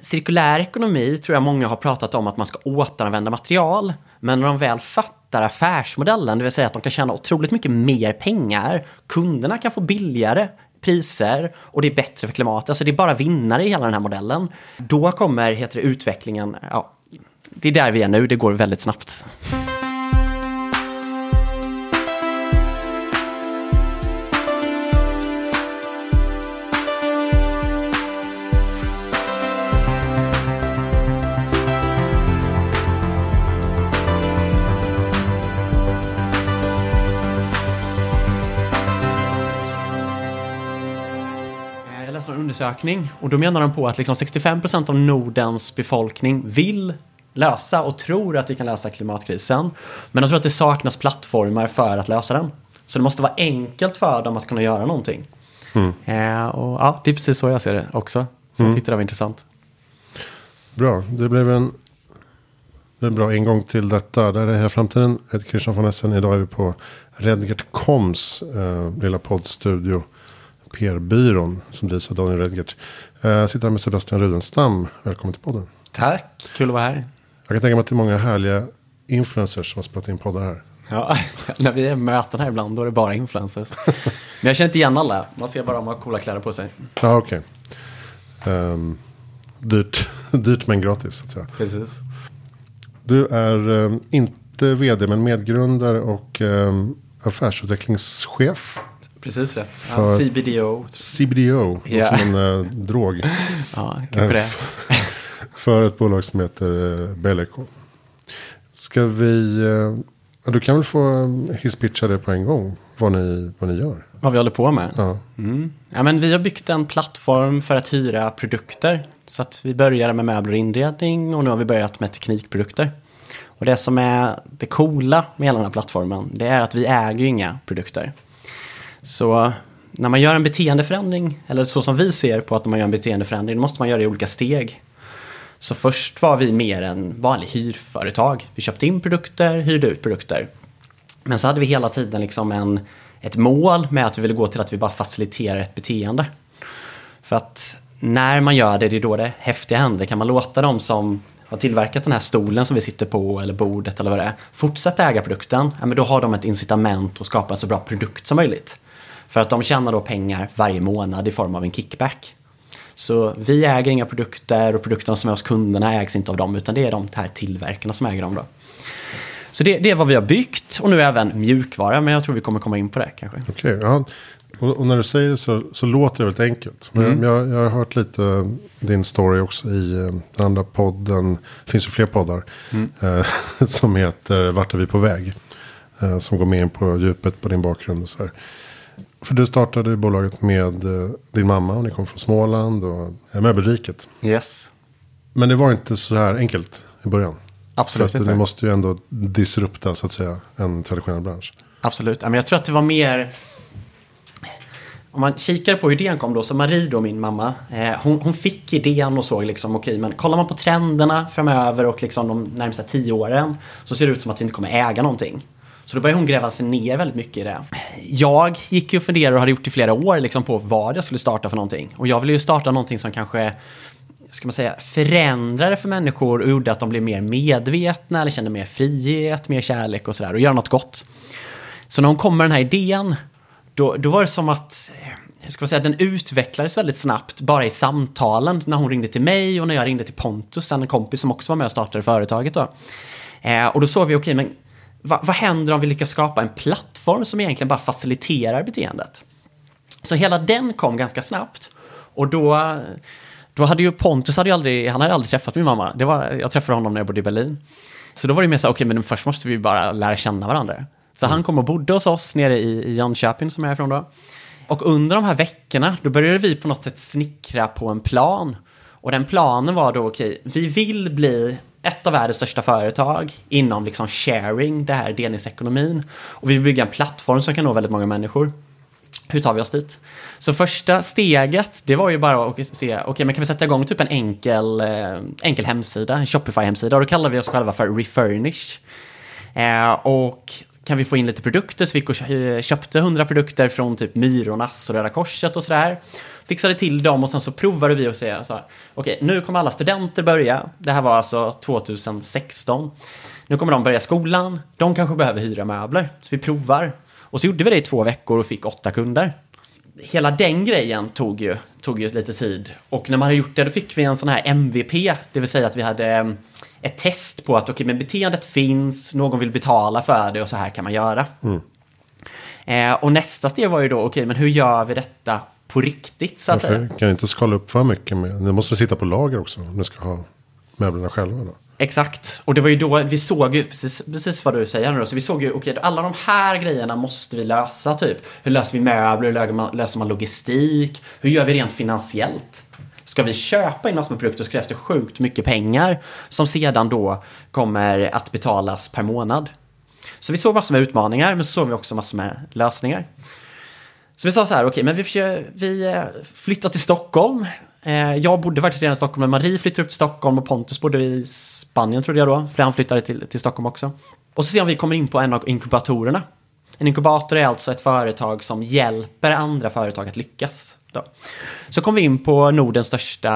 cirkulär ekonomi tror jag många har pratat om att man ska återanvända material. Men när de väl fattar affärsmodellen, det vill säga att de kan tjäna otroligt mycket mer pengar, kunderna kan få billigare priser och det är bättre för klimatet. Alltså det är bara vinnare i hela den här modellen. Då kommer heter det, utvecklingen, ja, det är där vi är nu, det går väldigt snabbt. Undersökning och då menar de på att liksom 65% av Nordens befolkning vill lösa och tror att vi kan lösa klimatkrisen. Men de tror att det saknas plattformar för att lösa den. Så det måste vara enkelt för dem att kunna göra någonting. Eh, och ja, det är precis så jag ser det också. Så jag tyckte det var intressant. Bra, det blev en, det en bra ingång till detta. Där är här framtiden. Jag heter Christian von Essen. Idag är vi på Redgert Koms eh, lilla poddstudio. PR-byrån som drivs av Daniel Redgert. Eh, jag sitter här med Sebastian Rudenstam. Välkommen till podden. Tack, kul att vara här. Jag kan tänka mig att det är många härliga influencers som har spelat in poddar här. Ja, när vi är möten här ibland då är det bara influencers. Men jag känner inte igen alla. Man ser bara om de har coola kläder på sig. Ja, okej. Ehm, dyrt, dyrt men gratis så att säga. Precis. Du är eh, inte vd men medgrundare och eh, affärsutvecklingschef. Precis rätt. Ja, CBDO. CBDO, Ja. som en eh, drog. Ja, kanske det. För ett bolag som heter eh, Belleco. Ska vi... Eh, ja, du kan väl få eh, hisspitcha det på en gång. Vad ni, vad ni gör. Vad vi håller på med. Ja. Mm. Ja, men vi har byggt en plattform för att hyra produkter. Så att vi började med möbler och inredning och nu har vi börjat med teknikprodukter. Och det som är det coola med hela den här plattformen, det är att vi äger inga produkter. Så eh, när man gör en beteendeförändring, eller så som vi ser på att man gör en beteendeförändring, då måste man göra det i olika steg. Så först var vi mer en vanlig hyrföretag. Vi köpte in produkter, hyrde ut produkter. Men så hade vi hela tiden liksom en, ett mål med att vi ville gå till att vi bara faciliterar ett beteende. För att när man gör det, det är då det häftiga händer. Kan man låta dem som har tillverkat den här stolen som vi sitter på eller bordet eller vad det är fortsätta äga produkten, ja, men då har de ett incitament att skapa en så bra produkt som möjligt. För att de tjänar då pengar varje månad i form av en kickback. Så vi äger inga produkter och produkterna som är hos kunderna ägs inte av dem utan det är de här tillverkarna som äger dem då. Så det, det är vad vi har byggt och nu även mjukvara men jag tror vi kommer komma in på det kanske. Okej, ja. Och, och när du säger det så, så låter det väldigt enkelt. Men Mm. jag, jag har hört lite din story också i eh, den andra podden. Det finns ju fler poddar. Mm. Eh, som heter Vart är vi på väg? Eh, som går mer in på djupet på din bakgrund och sådär. För du startade bolaget med eh, din mamma och ni kom från Småland och eh, möbelriket. Yes. Men det var inte så här enkelt i början. Absolut inte. ni måste ju ändå disrupta så att säga en traditionell bransch. Absolut. Men jag tror att det var mer... Om man kikar på hur idén kom då, så Marie då, min mamma, eh, hon, hon fick idén och såg liksom, okej, men kollar man på trenderna framöver och liksom de närmsta tio åren så ser det ut som att vi inte kommer äga någonting. Så då började hon gräva sig ner väldigt mycket i det. Jag gick ju och funderade och hade gjort i flera år liksom på vad jag skulle starta för någonting. Och jag ville ju starta någonting som kanske ska man säga, förändrade för människor och gjorde att de blev mer medvetna eller kände mer frihet, mer kärlek och sådär och göra något gott. Så när hon kom med den här idén, då, då var det som att eh, ska man säga, den utvecklades väldigt snabbt bara i samtalen när hon ringde till mig och när jag ringde till Pontus, en kompis som också var med och startade företaget. Då. Eh, och då såg vi, okej, men vad, vad händer om vi lyckas skapa en plattform som egentligen bara faciliterar beteendet? Så hela den kom ganska snabbt. Och då, då hade ju Pontus hade ju aldrig, han hade aldrig träffat min mamma. Det var, jag träffade honom när jag bodde i Berlin. Så då var det mer så här, okej men först måste vi bara lära känna varandra. Så han kom och bodde hos oss nere i, i Jönköping som jag är ifrån då. Och under de här veckorna, då började vi på något sätt snickra på en plan. Och den planen var då, okej, vi vill bli ett av världens största företag inom liksom sharing, det här delningsekonomin. Och vi vill bygga en plattform som kan nå väldigt många människor. Hur tar vi oss dit? Så första steget, det var ju bara att se, okej men kan vi sätta igång typ en enkel, eh, enkel hemsida, en Shopify-hemsida och då kallar vi oss själva för Refurnish. Eh, och kan vi få in lite produkter? Så vi eh, köpte 100 produkter från typ Myrornas och Röda Korset och sådär. Fixade till dem och sen så provade vi och se så här, okej, nu kommer alla studenter börja. Det här var alltså 2016. Nu kommer de börja skolan. De kanske behöver hyra möbler. Så vi provar. Och så gjorde vi det i två veckor och fick åtta kunder. Hela den grejen tog ju, tog ju lite tid. Och när man hade gjort det då fick vi en sån här MVP. Det vill säga att vi hade mm, ett test på att okej, okay, men beteendet finns, någon vill betala för det och så här kan man göra. Mm. Eh, och nästa steg var ju då, okej, okay, men hur gör vi detta på riktigt så att Varför? säga? Kan inte skala upp för mycket med, ni måste sitta på lager också om ni ska ha möblerna själva då. Exakt, och det var ju då vi såg ju precis, precis vad du säger nu. Så vi såg ju, okej, okay, alla de här grejerna måste vi lösa typ. Hur löser vi möbler, hur löser man, logistik, hur gör vi rent finansiellt? Ska vi köpa in massor med produkter så krävs det sjukt mycket pengar som sedan då kommer att betalas per månad. Så vi såg massor med utmaningar, men så såg vi också massor med lösningar. Så vi sa så här, okej, okay, men vi, försöker, vi eh, flyttar till Stockholm. Eh, jag bodde faktiskt redan i Stockholm, men Marie flyttade upp till Stockholm och Pontus bodde i Spanien trodde jag då, för han flyttade till, till Stockholm också. Och så ser vi om vi kommer in på en av inkubatorerna. En inkubator är alltså ett företag som hjälper andra företag att lyckas. Då. Så kom vi in på Nordens största,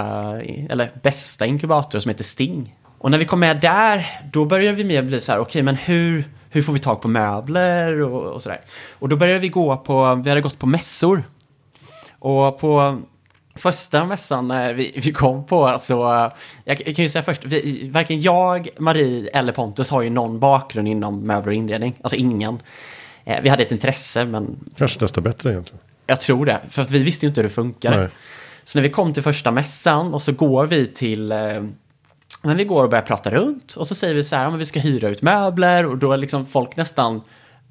eller bästa inkubator som heter Sting. Och när vi kom med där, då började vi med bli så här, okej okay, men hur, hur får vi tag på möbler och, och sådär. Och då började vi gå på, vi hade gått på mässor. Och på första mässan vi, vi kom på så, jag, jag kan ju säga först, vi, varken jag, Marie eller Pontus har ju någon bakgrund inom möbler och inredning. Alltså ingen. Eh, vi hade ett intresse men... Kanske desto bättre egentligen. Jag tror det, för att vi visste ju inte hur det funkade. Så när vi kom till första mässan och så går vi till... Men vi går och börjar prata runt och så säger vi så här, men vi ska hyra ut möbler och då är liksom folk nästan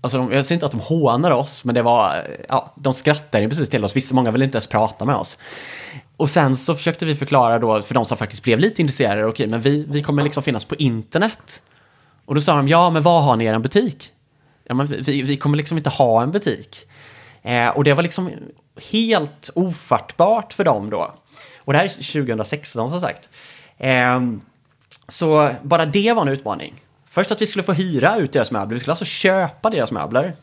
Alltså, de, jag säger inte att de hånar oss, men det var, ja, de skrattade precis till oss. Vissa, många ville inte ens prata med oss. Och sen så försökte vi förklara då för de som faktiskt blev lite intresserade, okej, men vi, vi kommer liksom finnas på internet. Och då sa de, ja, men vad har ni i er butik? Ja, men vi, vi kommer liksom inte ha en butik. Eh, och det var liksom helt ofattbart för dem då. Och det här är 2016 som sagt. Eh, så bara det var en utmaning. Först att vi skulle få hyra ut deras möbler. Vi skulle alltså köpa deras möbler.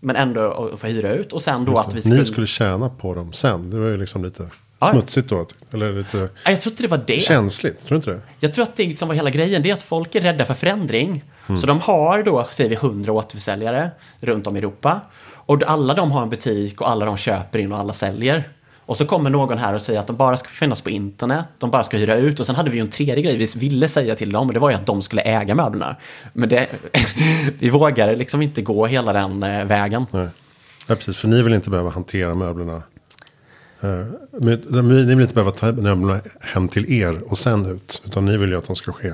Men ändå få hyra ut. Och sen då att vi skulle... Ni skulle tjäna på dem sen. Det var ju liksom lite smutsigt då. Eller lite jag tror inte det var det. känsligt. Tror du inte det? Jag tror att det som var hela grejen. Det är att folk är rädda för förändring. Mm. Så de har då, säger vi, 100 återförsäljare runt om i Europa. Och alla de har en butik och alla de köper in och alla säljer. Och så kommer någon här och säger att de bara ska finnas på internet, de bara ska hyra ut. Och sen hade vi ju en tredje grej vi ville säga till dem och det var ju att de skulle äga möblerna. Men det, vi vågade liksom inte gå hela den eh, vägen. Nej. Ja, precis, för ni vill inte behöva hantera möblerna. Uh, ni vill inte behöva ta möblerna hem till er och sen ut. Utan ni vill ju att de ska ske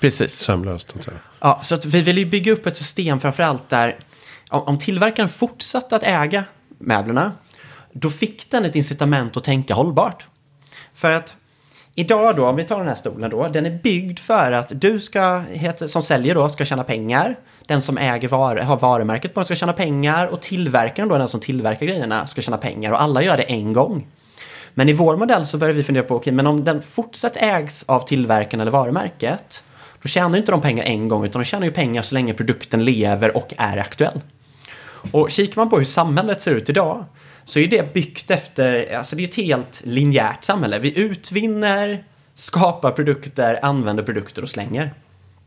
Precis. sömlöst. Så ja, så vi vill ju bygga upp ett system framförallt där om tillverkaren fortsatte att äga möblerna då fick den ett incitament att tänka hållbart. För att idag då, om vi tar den här stolen då, den är byggd för att du ska, som säljer då, ska tjäna pengar. Den som äger var, har varumärket på den ska tjäna pengar och tillverkaren då, den som tillverkar grejerna, ska tjäna pengar och alla gör det en gång. Men i vår modell så börjar vi fundera på, okej, okay, men om den fortsatt ägs av tillverkaren eller varumärket, då tjänar inte de pengar en gång, utan de tjänar ju pengar så länge produkten lever och är aktuell. Och kikar man på hur samhället ser ut idag så är det byggt efter, alltså det är ett helt linjärt samhälle. Vi utvinner, skapar produkter, använder produkter och slänger.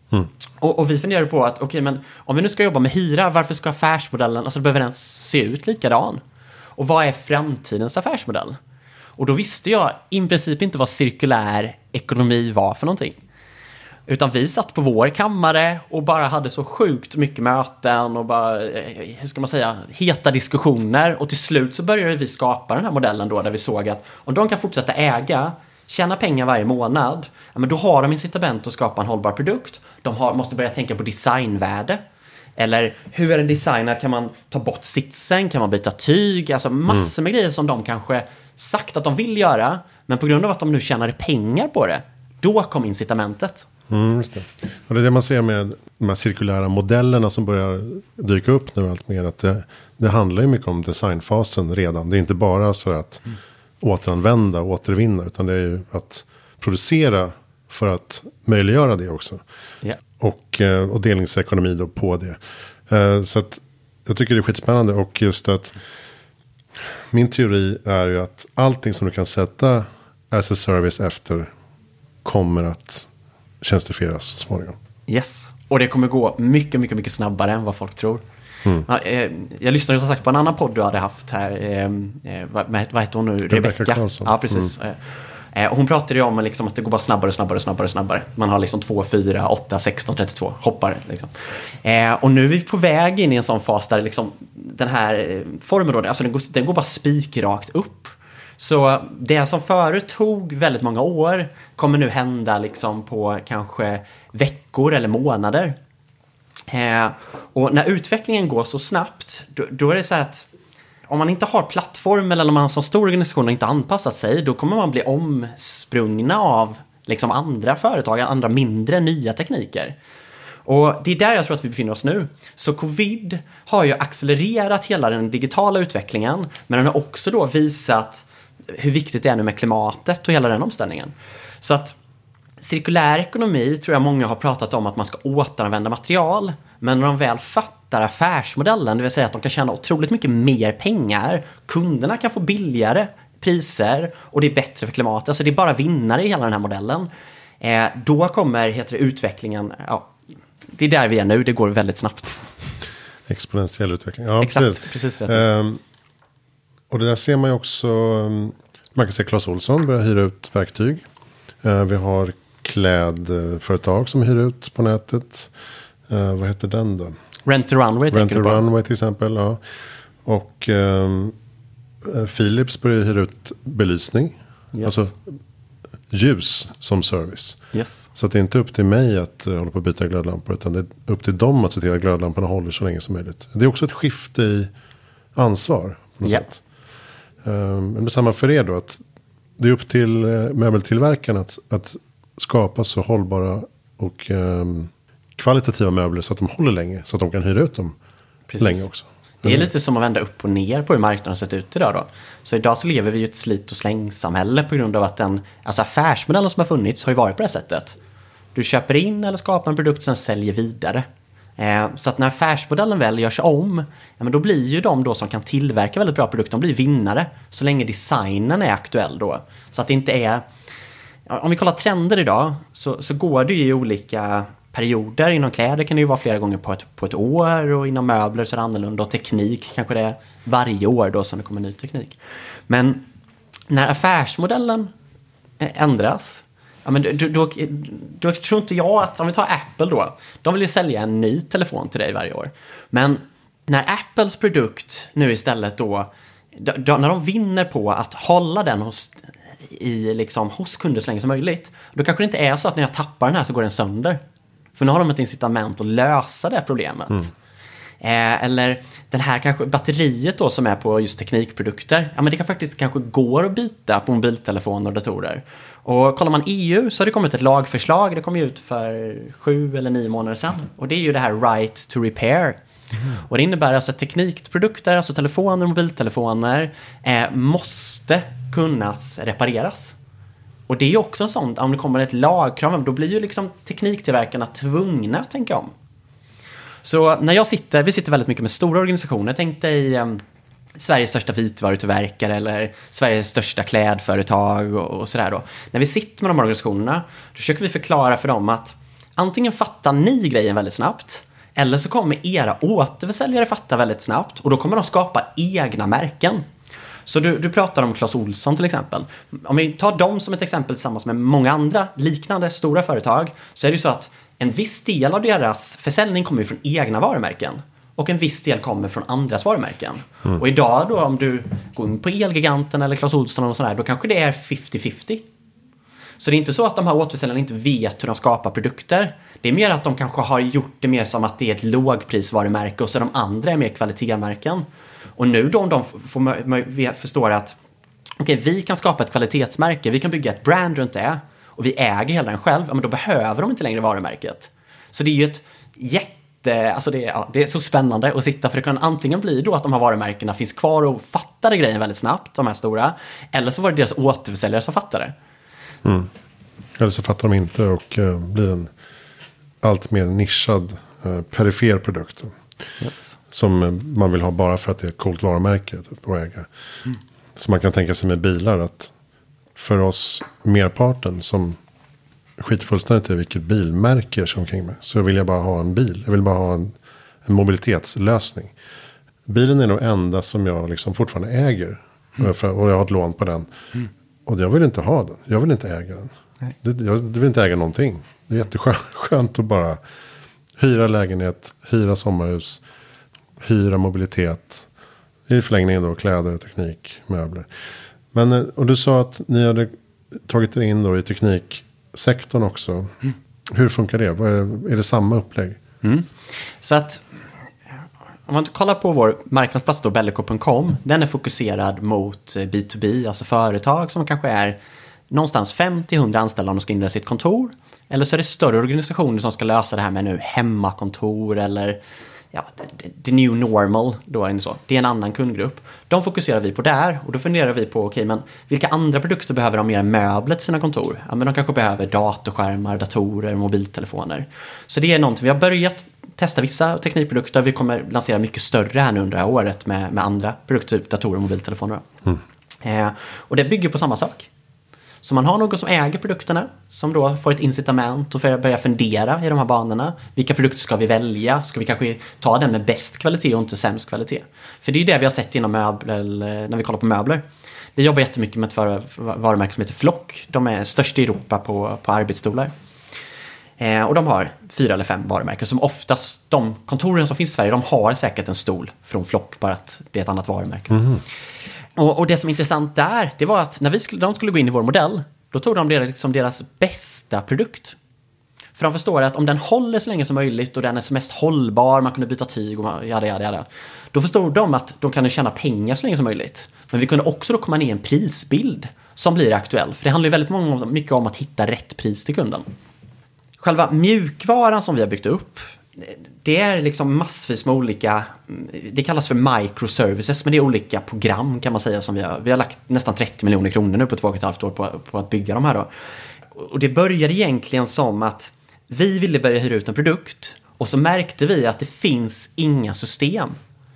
Mm. Och, och, vi funderar på att, okej okay, men om vi nu ska jobba med hyra, varför ska affärsmodellen, alltså behöver den se ut likadan? Och vad är framtidens affärsmodell? Och då visste jag i princip inte vad cirkulär ekonomi var för någonting. Utan vi satt på vår kammare och bara hade så sjukt mycket möten och bara, eh, hur ska man säga, heta diskussioner. Och till slut så började vi skapa den här modellen då där vi såg att om de kan fortsätta äga, tjäna pengar varje månad, ja, men då har de incitament att skapa en hållbar produkt. De har, måste börja tänka på designvärde. Eller hur är den designad? Kan man ta bort sitsen? Kan man byta tyg? Alltså massor med mm. grejer som de kanske sagt att de vill göra. Men på grund av att de nu tjänar pengar på det, då kom incitamentet. Mm, just det. Och det är det man ser med de här cirkulära modellerna som börjar dyka upp nu allt mer. Att det, det handlar ju mycket om designfasen redan. Det är inte bara så att mm. återanvända och återvinna. Utan det är ju att producera för att möjliggöra det också. Yeah. Och, eh, och delningsekonomi då på det. Eh, så att jag tycker det är skitspännande och just att min teori är ju att allting som du kan sätta as a service efter kommer att tjänstifieras så småningom. Yes. Och det kommer gå mycket, mycket, mycket snabbare än vad folk tror. Mm. Eh, jag lyssnade som sagt på en annan podd du hade haft här. Eh, eh vad, vad heter hon nu? Rebecca Karlsson. Ja, precis. Mm. Hon pratade ju om liksom, att det går bara snabbare, snabbare, snabbare, snabbare. Man har liksom 2, 4, 8, 16, 32 hoppar. Liksom. Eh, och nu är vi på väg in i en sån fas där liksom, den här formen då, alltså den går, den går bara spikrakt upp. Så det som förut tog väldigt många år kommer nu hända liksom på kanske veckor eller månader. Eh, och när utvecklingen går så snabbt, då, då, är det så att om man inte har plattform eller om man som stor organisation inte anpassat sig, då kommer man bli omsprungna av liksom andra företag, andra mindre nya tekniker. Och det är där jag tror att vi befinner oss nu. Så covid har ju accelererat hela den digitala utvecklingen, men den har också då visat hur viktigt det är nu med klimatet och hela den omställningen. Så att cirkulär ekonomi tror jag många har pratat om att man ska återanvända material. Men när de väl fattar affärsmodellen, det vill säga att de kan tjäna otroligt mycket mer pengar, kunderna kan få billigare priser och det är bättre för klimatet. Alltså det är bara vinnare i hela den här modellen. Eh, då kommer heter det, utvecklingen, ja, det är där vi är nu, det går väldigt snabbt. Exponentiell utveckling, ja Exakt, precis. precis rätt. Um, och det där ser man ju också, ehm, man kan se Clas Olsson börja hyra ut verktyg. Uh, vi har klädföretag som hyr ut på nätet. Uh, vad heter den då? Rent a Runway Rent a Runway till exempel. Ja. Och um, Philips börjar hyra ut belysning. Yes. Alltså ljus som service. Yes. Så det är inte upp till mig att uh, hålla på att byta glödlampor. Utan det är upp till dem att se till att glödlamporna håller så länge som möjligt. Det är också ett skifte i ansvar. På något yep. sätt. Um, men detsamma för er då. Att det är upp till uh, möbeltillverkarna att, att skapa så hållbara och um, kvalitativa möbler så att de håller länge. Så att de kan hyra ut dem Precis. länge också. Det är lite som att vända upp och ner på hur marknaden har sett ut idag då. Så idag så lever vi i ett slit och slängsamhälle på grund av att den alltså affärsmodellen som har funnits har ju varit på det sättet. Du köper in eller skapar en produkt och sen säljer vidare. Eh, så att när affärsmodellen väl görs om, ja, men då blir ju de då som kan tillverka väldigt bra produkter, de blir vinnare. Så länge designen är aktuell då. Så att det inte är... Om vi kollar trender idag så, så går det ju i olika perioder. Inom kläder kan det ju vara flera gånger på ett, på ett år och inom möbler så är det annorlunda. Och teknik kanske det är varje år då som det kommer ny teknik. Men när affärsmodellen eh, ändras Ja, men då, då, då, tror inte jag att, om vi tar Apple då, de vill ju sälja en ny telefon till dig varje år. Men när Apples produkt nu istället då, då när de vinner på att hålla den hos, i, liksom, hos kunder så länge som möjligt, då kanske det inte är så att när jag tappar den här så går den sönder. För nu har de ett incitament att lösa det problemet. Mm. Eh, eller den här kanske batteriet då som är på just teknikprodukter. Ja men det kan faktiskt kanske går att byta på mobiltelefoner och datorer. Och kollar man EU så har det kommit ett lagförslag. Det kom ju ut för sju eller nio månader sedan. Och det är ju det här right to repair. Mm. Och det innebär alltså att teknikprodukter, alltså telefoner och mobiltelefoner, eh, måste kunna repareras. Och det är ju också en sån, om det kommer ett lagkrav, då blir ju liksom tekniktillverkarna tvungna att tänka om. Så när jag sitter, vi sitter väldigt mycket med stora organisationer, tänk dig ehm, Sveriges största vitvarutillverkare eller Sveriges största klädföretag och, och sådär då. När vi sitter med de organisationerna, då försöker vi förklara för dem att antingen fattar ni grejen väldigt snabbt, eller så kommer era återförsäljare fatta väldigt snabbt och då kommer de skapa egna märken. Så du, du pratar om Clas Olsson till exempel. Om vi tar dem som ett exempel tillsammans med många andra liknande stora företag så är det ju så att en viss del av deras försäljning kommer från egna varumärken. Och en viss del kommer från andras varumärken. Mm. Och idag då om du går in på Elgiganten eller Clas Ohlson och sådär, då kanske det är 50-50. Så det är inte så att de här återförsäljarna inte vet hur de skapar produkter. Det är mer att de kanske har gjort det mer som att det är ett lågprisvarumärke och så de andra är mer kvalitetsmärken. Och nu då om de får, förstår att okej, okay, vi kan skapa ett kvalitetsmärke, vi kan bygga ett brand runt det och vi äger hela den själv, ja, men då behöver de inte längre varumärket. Så det är ju ett jätte, alltså det, ja, det är så spännande att sitta för det kan antingen bli då att de här varumärkena finns kvar och fattade grejen väldigt snabbt, de här stora, eller så var det deras återförsäljare som fattade. Mm. Eller så fattar de inte och uh, blir en allt mer nischad uh, perifer produkt. Yes. Som eh, man vill ha bara för att det är ett coolt varumärke typ, att äga. Så man kan tänka sig med bilar att för oss merparten som skiter fullständigt i vilket bilmärke jag kör omkring med. Så vill jag bara ha en bil. Jag vill bara ha en, en mobilitetslösning. Bilen är nog enda som jag liksom fortfarande äger. Och, för, och jag har ett lån på den. Och jag vill inte ha den. Jag vill inte äga den. Det, jag vill inte äga någonting. Det är jätteskönt skönt att bara hyra lägenhet, hyra sommarhus, hyra mobilitet. I förlängningen då kläder, teknik, möbler. Men eh, och du sa att ni hade tagit er in då i tekniksektorn också. Hur funkar det? Är, det samma upplägg? Mm. Så att om man kollar på vår marknadsplats då, bellico.com, den är fokuserad mot eh, B2B, alltså företag som kanske är någonstans 50-100 anställda om de ska inreda sitt kontor. Eller så är det större organisationer som ska lösa det här med nu hemmakontor eller ja, the, new normal. Då är det, så. det är en annan kundgrupp. De fokuserar vi på där och då funderar vi på okej, men vilka andra produkter behöver de mer än möbler till sina kontor? Ja, men de kanske behöver datorskärmar, datorer, mobiltelefoner. Så det är någonting vi har börjat testa vissa teknikprodukter. Vi kommer lansera mycket större här nu under det här året med, med andra produkter, typ datorer och mobiltelefoner. Eh, och det bygger på samma sak. Så man har någon som äger produkterna som då får ett incitament och börjar börja fundera i de här banorna. Vilka produkter ska vi välja? Ska vi kanske ta den med bäst kvalitet och inte sämst kvalitet? För det är ju det vi har sett inom möbler, när vi kollar på möbler. Vi jobbar jättemycket med ett varumärke som heter Flock. De är störst i Europa på, på arbetsstolar. Eh, och de har fyra eller fem varumärken som oftast, de kontoren som finns i Sverige, de har säkert en stol från Flock, bara att det är ett annat varumärke. Mhm. Och, och det som är intressant där, det var att när vi skulle, de skulle gå in i vår modell, då tog de det liksom deras bästa produkt. För de förstår att om den håller så länge som möjligt och den är som mest hållbar, man kunde byta tyg och jada, jada, jada. Då förstod de att de kan tjäna pengar så länge som möjligt. Men vi kunde också då komma ner i en prisbild som blir aktuell. För det handlar ju väldigt många, mycket om att hitta rätt pris till kunden. Själva mjukvaran som vi har byggt upp, det är liksom massvis med olika, mm, det kallas för microservices, men det är olika program kan man säga som vi har, vi har lagt nästan 30 miljoner kronor nu på två och ett halvt år på, på att bygga de här då. Och det började egentligen som att vi ville börja hyra ut en produkt och så märkte vi att det finns inga system.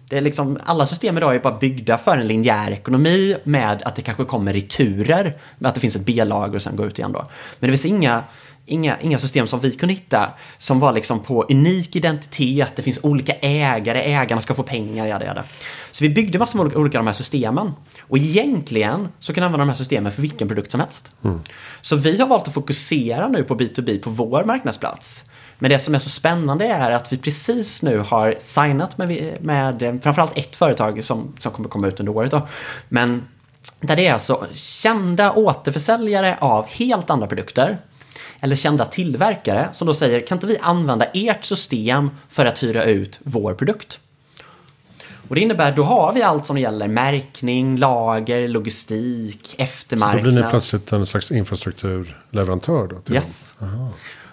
Det är liksom, alla system idag är bara byggda för en linjär ekonomi med att det kanske kommer returer. Med att det finns ett B-lager och sen går ut igen då. Men det finns inga, inga, inga system som vi kunde hitta som var liksom på unik identitet. Det finns olika ägare, ägarna ska få pengar, jada, jada. Så vi byggde massor med olika, olika de här systemen. Och egentligen så kan du använda de här systemen för vilken produkt som helst. Så vi har valt att fokusera nu på B2B på vår marknadsplats. Men det som är så spännande är att vi precis nu har signat med, med framförallt ett företag som, som kommer komma ut under året. Då. Men där det är alltså kända återförsäljare av helt andra produkter. Eller kända tillverkare som då säger kan inte vi använda ert system för att hyra ut vår produkt? Och det innebär då har vi allt som gäller märkning, lager, logistik, Så då eftermarknad. blir ni plötsligt en slags infrastrukturleverantör då? Yes.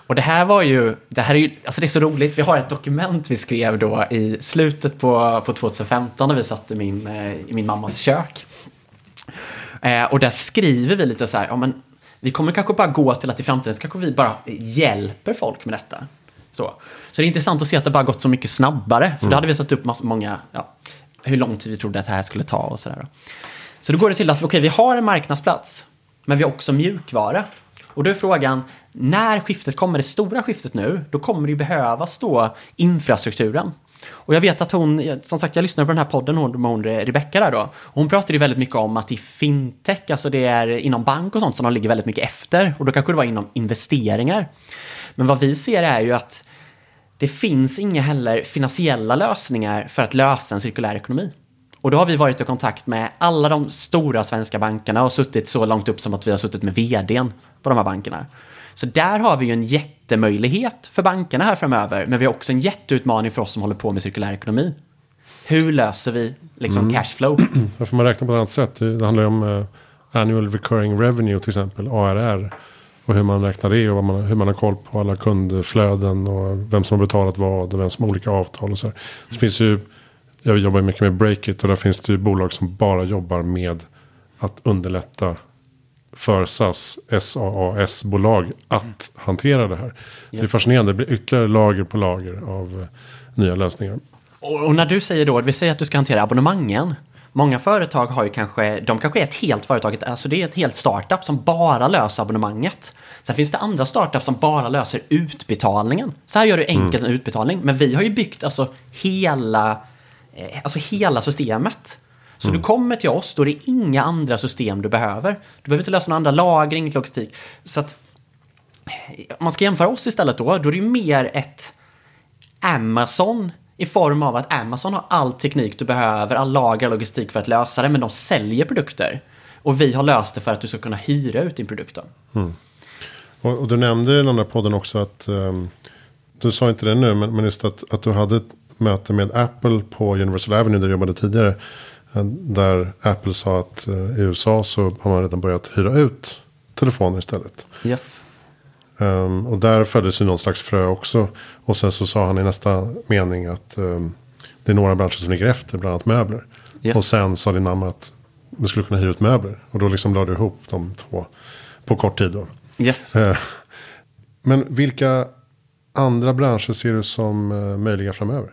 Och det här var ju, det här är ju, alltså det är så roligt, vi har ett dokument vi skrev då i slutet på, på 2015 när vi satt i min, eh, i min mammas kök. Eh, och där skriver vi lite så här, ja men vi kommer kanske bara gå till att i framtiden så kanske vi bara hjälper folk med detta. Så, så det är intressant att se att det bara gått så mycket snabbare, för då hade vi satt upp många, ja, hur lång tid vi trodde att det här skulle ta och sådär. Så då går det till att okej, vi har en marknadsplats, men vi har också mjukvara. Och då är frågan, när skiftet kommer, det stora skiftet nu, då kommer det ju behövas då infrastrukturen. Och jag vet att hon, som sagt jag lyssnade på den här podden hon, med hon eh, Rebecka där då. Hon pratade ju väldigt mycket om att i fintech, alltså det är inom bank och sånt som de ligger väldigt mycket efter. Och då kanske det var inom investeringar. Men vad vi ser är ju att det finns inga heller finansiella lösningar för att lösa en cirkulär ekonomi. Och då har vi varit i kontakt med alla de stora svenska bankerna och suttit så långt upp som att vi har suttit med vdn på de här bankerna. Så där har vi ju en jättemöjlighet för bankerna här framöver, men vi har också en jätteutmaning för oss som håller på med cirkulär ekonomi. Hur löser vi liksom cashflow? Här får man räkna på ett annat sätt. Det handlar ju om eh, annual recurring revenue till exempel, ARR. Och hur man räknar det och man, hur man har koll på alla kundflöden och vem som har betalat vad och vem som har olika avtal och så. här. Det finns ju, jag jobbar mycket med Breakit och där finns det ju bolag som bara jobbar med att underlätta för SAS, SaaS-bolag att hantera det här. Det är Yes. fascinerande, det blir ytterligare lager på lager av eh, nya lösningar. Och, och när du säger då, vi säger att du ska hantera abonnemangen. Många företag har ju kanske, de kanske är ett helt företag, alltså det är ett helt startup som bara löser abonnemanget. Sen finns det andra startups som bara löser utbetalningen. Så här gör du enkelt en utbetalning, men vi har ju byggt alltså hela, eh, alltså hela systemet. Så du kommer till oss, då är det inga andra system du behöver. Du behöver inte lösa några andra lagring, logistik. Så att om man ska jämföra oss istället då, då är det ju mer ett Amazon i form av att Amazon har all teknik du behöver, all lager logistik för att lösa det, men de säljer produkter. Och vi har löst det för att du ska kunna hyra ut din produkt. Då. Och, och du nämnde i den andra podden också att, ehm, du sa inte det nu, men, men just att, att du hade ett möte med Apple på Universal Avenue där du jobbade tidigare. Där Apple sa att eh, i USA så har man redan börjat hyra ut telefoner istället. Yes. Ehm, och där föddes ju någon slags frö också. Och sen så sa han i nästa mening att ehm, det är några branscher som ligger efter, bland annat möbler. Yes. Och sen sa din mamma att man skulle kunna hyra ut möbler. Och då liksom lade du ihop de två på kort tid då. Yes. Eh, Men vilka andra branscher ser du som eh, möjliga framöver?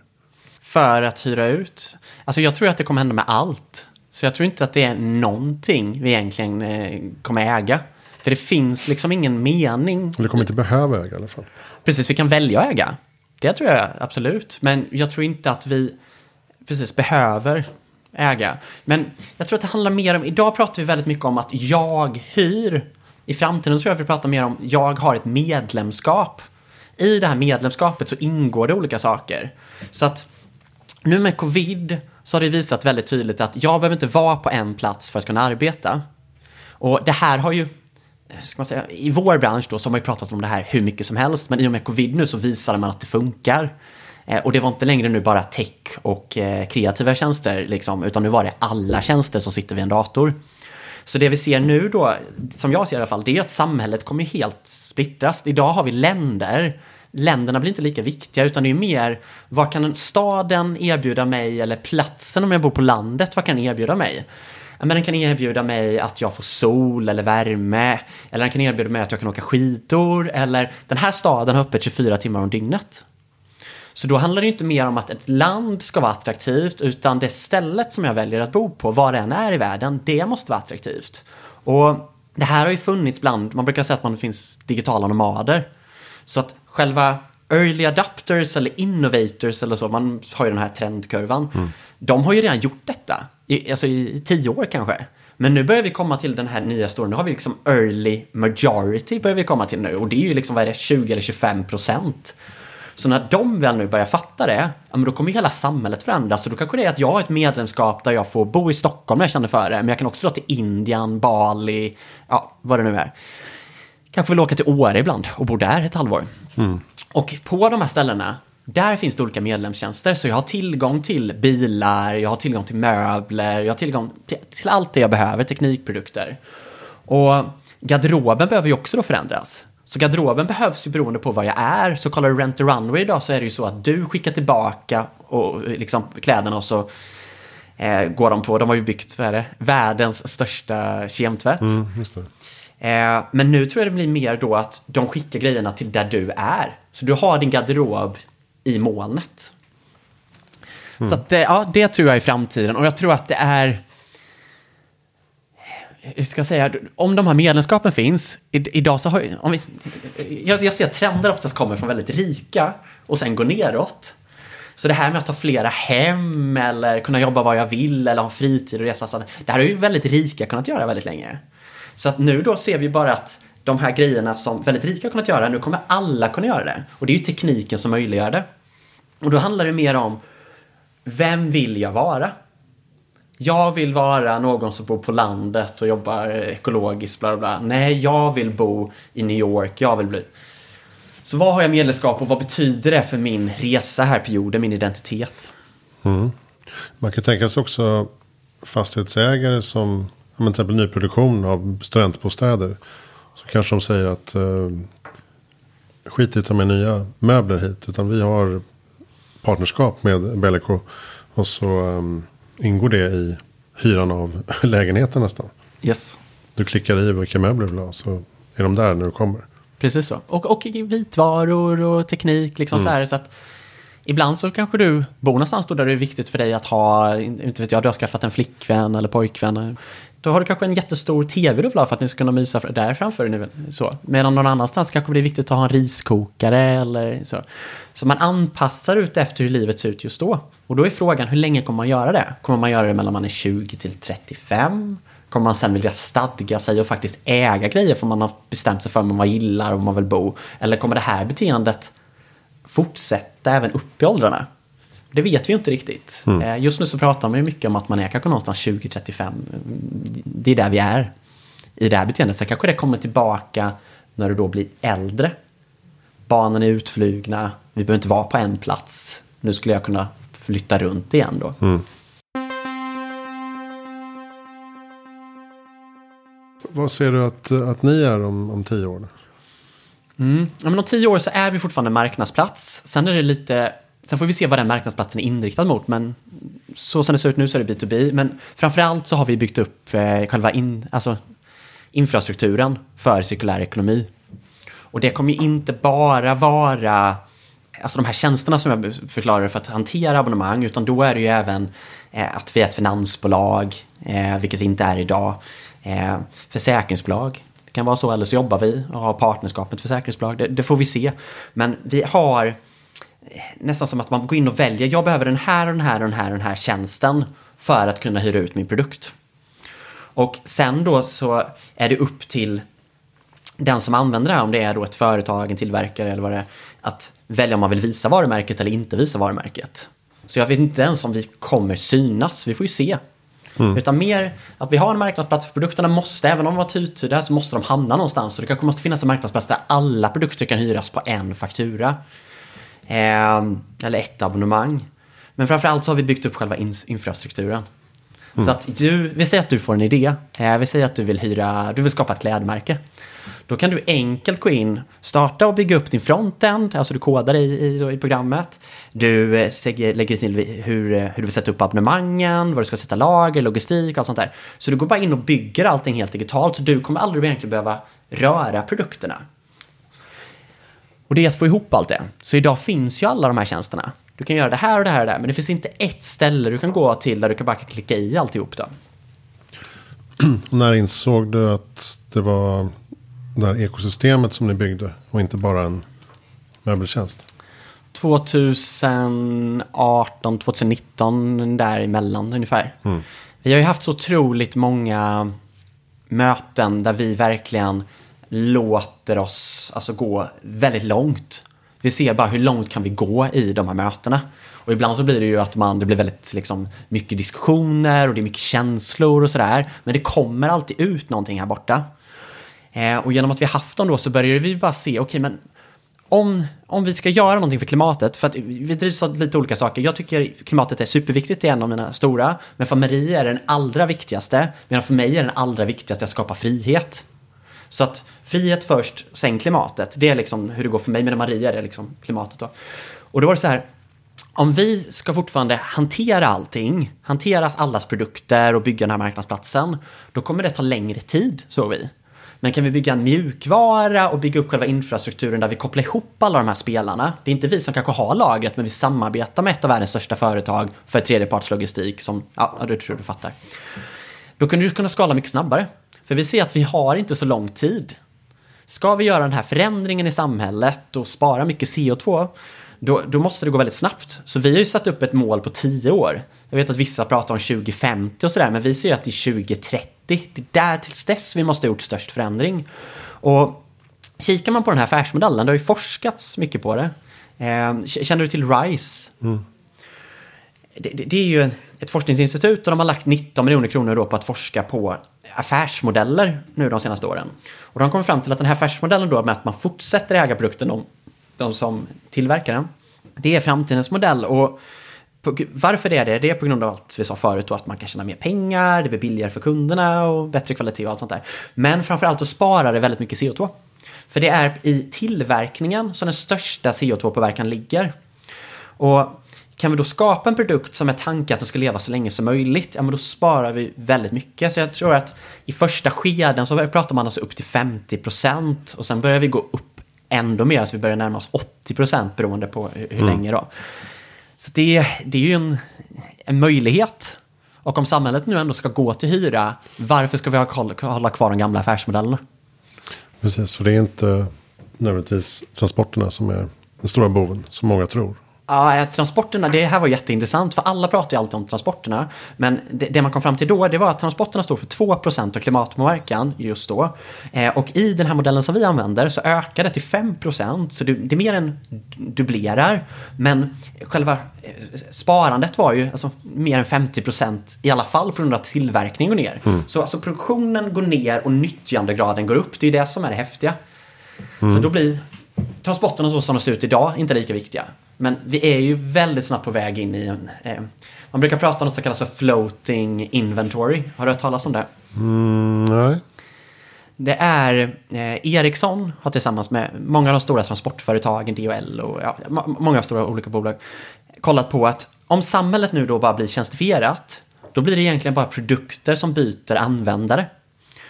För att hyra ut. Alltså jag tror att det kommer hända med allt. Så jag tror inte att det är någonting vi egentligen eh, kommer äga. För det finns liksom ingen mening. Eller kommer inte behöva äga i alla fall. Precis, vi kan välja att äga. Det tror jag absolut. Men jag tror inte att vi precis behöver äga. Men jag tror att det handlar mer om, idag pratar vi väldigt mycket om att jag hyr. I framtiden tror jag att vi pratar mer om, jag har ett medlemskap. I det här medlemskapet så ingår det olika saker. Så att nu med covid så har det visat väldigt tydligt att jag behöver inte vara på en plats för att kunna arbeta. Och det här har ju, ska man säga, i vår bransch då så har man ju pratat om det här hur mycket som helst. Men i och med covid nu så visade man att det funkar. Eh, och det var inte längre nu bara tech och eh, kreativa tjänster liksom, utan nu var det alla tjänster som sitter vid en dator. Så det vi ser nu då, som jag ser i alla fall, det är att samhället kommer helt splittras. Idag har vi länder. Länderna blir inte lika viktiga utan det är mer vad kan staden erbjuda mig eller platsen om jag bor på landet, vad kan den erbjuda mig? Men den kan erbjuda mig att jag får sol eller värme. Eller den kan erbjuda mig att jag kan åka skidor. Eller den här staden har öppet 24 timmar om dygnet. Så då handlar det inte mer om att ett land ska vara attraktivt utan det stället som jag väljer att bo på, var det än är i världen, det måste vara attraktivt. Och det här har ju funnits bland, man brukar säga att man finns digitala nomader. Så att själva early adapters eller innovators eller så, man har ju den här trendkurvan. De har ju redan gjort detta, i, alltså i tio år kanske. Men nu börjar vi komma till den här nya stora, nu har vi liksom early majority börjar vi komma till nu. Och det är ju liksom, vad är det, 20 eller 25 procent. Så när de väl nu börjar fatta det, ja, men då kommer hela samhället förändras. Så då kanske det är att jag har ett medlemskap där jag får bo i Stockholm när jag känner för det. Men jag kan också dra till Indien, Bali, ja, vad det nu är. Kanske vill åka till Åre ibland och bo där ett halvår. Och på de här ställena, där finns det olika medlemstjänster. Så jag har tillgång till bilar, jag har tillgång till möbler, jag har tillgång till, till allt det jag behöver, teknikprodukter. Och garderoben behöver ju också då förändras. Så garderoben behövs ju beroende på var jag är. Så kollar du Rent a Runway idag så är det ju så att du skickar tillbaka och, liksom, kläderna och så eh, går de på, de har ju byggt, vad är det, världens största kemtvätt. Mm, just det. Eh, men nu tror jag det blir mer då att de skickar grejerna till där du är. Så du har din garderob i molnet. Så att, eh, ja, det tror jag är framtiden. Och jag tror att det är... Eh, hur ska jag säga? Om de här medlemskapen finns, i, idag så har om vi, jag, jag ser att trender oftast kommer från väldigt rika och sen går neråt. Så det här med att ha flera hem eller kunna jobba var jag vill eller ha fritid och resa. Så att, det här har ju väldigt rika kunnat göra väldigt länge. Så att nu då ser vi bara att de här grejerna som väldigt rika har kunnat göra, nu kommer alla kunna göra det. Och det är ju tekniken som möjliggör det. Och då handlar det mer om, vem vill jag vara? Jag vill vara någon som bor på landet och jobbar ekologiskt, bla bla bla. Nej, jag vill bo i New York, jag vill bli... Så vad har jag medlemskap och vad betyder det för min resa här på jorden, min identitet? Mm. Man kan tänka sig också fastighetsägare som men till exempel nyproduktion av studentbostäder. Så kanske de säger att eh, skit i att ta med nya möbler hit. Utan vi har partnerskap med Belleco. Och så eh, ingår det i hyran av lägenheten nästan. Yes. Du klickar i vilka möbler du vill ha. Så är de där när du kommer. Precis så. Och, och vitvaror och teknik liksom så här. Så att ibland så kanske du bor någonstans då där det är viktigt för dig att ha, inte vet jag, du har skaffat en flickvän eller pojkvän. Då har du kanske en jättestor tv du vill ha för att ni ska kunna mysa där framför dig. Så. Medan någon annanstans kanske det är viktigt att ha en riskokare eller så. Så man anpassar ut efter hur livet ser ut just då. Och då är frågan, hur länge kommer man göra det? Kommer man göra det mellan man är 20 till 35? Kommer man sen vilja stadga sig och faktiskt äga grejer för man har bestämt sig för vad man gillar och man vill bo? Eller kommer det här beteendet fortsätta även upp i åldrarna? Det vet vi inte riktigt. Mm. Just nu så pratar man ju mycket om att man är kanske någonstans 20-35. Det är där vi är i det här beteendet. Sen kanske det kommer tillbaka när du då blir äldre. Barnen är utflugna, vi behöver inte vara på en plats. Nu skulle jag kunna flytta runt igen då. Mm. Vad ser du att, att ni är om, om tio år? Mm. Ja, men om tio år så är vi fortfarande marknadsplats. Sen är det lite Sen får vi se vad den marknadsplatsen är inriktad mot, men så som det ser ut nu så är det B2B. Men framförallt så har vi byggt upp eh, själva in, alltså, infrastrukturen för cirkulär ekonomi. Och det kommer ju inte bara vara alltså de här tjänsterna som jag förklarar för att hantera abonnemang, utan då är det ju även eh, att vi är ett finansbolag, eh, vilket vi inte är idag. Eh, försäkringsbolag, det kan vara så, eller så jobbar vi och har partnerskap med ett försäkringsbolag, det, det får vi se. Men vi har nästan som att man går in och väljer, jag behöver den här och den här och den här och den här tjänsten för att kunna hyra ut min produkt. Och sen då så är det upp till den som använder det här, om det är då ett företag, en tillverkare eller vad det är, att välja om man vill visa varumärket eller inte visa varumärket. Så jag vet inte ens om vi kommer synas, vi får ju se. Mm. Utan mer att vi har en marknadsplats för produkterna måste, även om de var tydliga, så måste de hamna någonstans. Så det kanske måste finnas en marknadsplats där alla produkter kan hyras på en faktura. Eh, eller ett abonnemang. Men framförallt så har vi byggt upp själva in infrastrukturen. Mm. Så att du, vi säger att du får en idé. Eh, vi säger att du vill hyra, du vill skapa ett klädmärke. Då kan du enkelt gå in, starta och bygga upp din frontend, alltså du kodar i, i, i programmet. Du eh, lägger till hur, hur du vill sätta upp abonnemangen, var du ska sätta lager, logistik och allt sånt där. Så du går bara in och bygger allting helt digitalt, så du kommer aldrig egentligen behöva röra produkterna. Och det är att få ihop allt det. Så idag finns ju alla de här tjänsterna. Du kan göra det här och det här och det här, men det finns inte ett ställe du kan gå till där du kan bara klicka i alltihop då. När insåg du att det var det här ekosystemet som ni byggde och inte bara en möbeltjänst? 2018, 2019 däremellan ungefär. Mm. Vi har ju haft så otroligt många möten där vi verkligen låter oss alltså, gå väldigt långt. Vi ser bara hur långt kan vi gå i de här mötena. Och ibland så blir det ju att man, det blir väldigt liksom, mycket diskussioner och det är mycket känslor och sådär. Men det kommer alltid ut någonting här borta. Eh, och genom att vi har haft dem då så börjar vi bara se, okej okay, men om, om vi ska göra någonting för klimatet, för att vi drivs av lite olika saker. Jag tycker klimatet är superviktigt, det är en av mina stora. Men för Marie är det den allra viktigaste. Medan för mig är den allra viktigaste att skapa frihet. Så att frihet först, sen klimatet. Det är liksom hur det går för mig. med Maria är liksom klimatet då. Och då var det så här. Om vi ska fortfarande hantera allting, hantera allas produkter och bygga den här marknadsplatsen, då kommer det ta längre tid, såg vi. Men kan vi bygga en mjukvara och bygga upp själva infrastrukturen där vi kopplar ihop alla de här spelarna. Det är inte vi som kanske har lagret, men vi samarbetar med ett av världens största företag för tredjepartslogistik som, ja, du tror du fattar. Då kunde du kunna skala mycket snabbare. För vi ser att vi har inte så lång tid. Ska vi göra den här förändringen i samhället och spara mycket CO2, då, då, måste det gå väldigt snabbt. Så vi har ju satt upp ett mål på 10 år. Jag vet att vissa pratar om 2050 och sådär, men vi ser ju att det är 2030. Det är där tills dess vi måste ha gjort störst förändring. Och kikar man på den här affärsmodellen, det har ju forskats mycket på det. Eh, känner du till RISE? Mm. Det, det, det, är ju ett forskningsinstitut och de har lagt 19 miljoner kronor då på att forska på affärsmodeller nu de senaste åren. Och de kommer fram till att den här affärsmodellen då med att man fortsätter äga produkten, de, de som tillverkar den, det är framtidens modell. Och på, varför det är det? Det är på grund av allt vi sa förut, då, att man kan tjäna mer pengar, det blir billigare för kunderna och bättre kvalitet och allt sånt där. Men framförallt så sparar det väldigt mycket CO2. För det är i tillverkningen som den största CO2-påverkan ligger. Och kan vi då skapa en produkt som är tankad att den ska leva så länge som möjligt, ja men då sparar vi väldigt mycket. Så jag tror att i första skeden så pratar man alltså upp till 50% och sen börjar vi gå upp ändå mer, så vi börjar närma oss 80% beroende på hur, hur mm. länge då. Så det, det är ju en, en möjlighet. Och om samhället nu ändå ska gå till hyra, varför ska vi ha, hålla kvar de gamla affärsmodellerna? Precis, för det är inte nödvändigtvis transporterna som är den stora boven, som många tror. Ja, transporterna, det här var jätteintressant för alla pratar ju alltid om transporterna. Men det, det, man kom fram till då, det var att transporterna står för 2% av klimatpåverkan just då. Eh, och i den här modellen som vi använder så ökar det till 5%, så det, det mer än dubblerar. Men själva eh, sparandet var ju alltså, mer än 50% i alla fall på grund av att tillverkningen går ner. Mm. Så alltså, produktionen går ner och nyttjandegraden går upp, det är det som är det häftiga. Mm. Så då blir transporterna så som de ser ut idag inte lika viktiga. Men vi är ju väldigt snabbt på väg in i en... Eh, man brukar prata om något som kallas för floating inventory. Har du hört talas om det? Mm, nej. Det är eh, Ericsson har tillsammans med många av de stora transportföretagen, DHL och ja, många stora olika bolag kollat på att om samhället nu då bara blir tjänstifierat då blir det egentligen bara produkter som byter användare.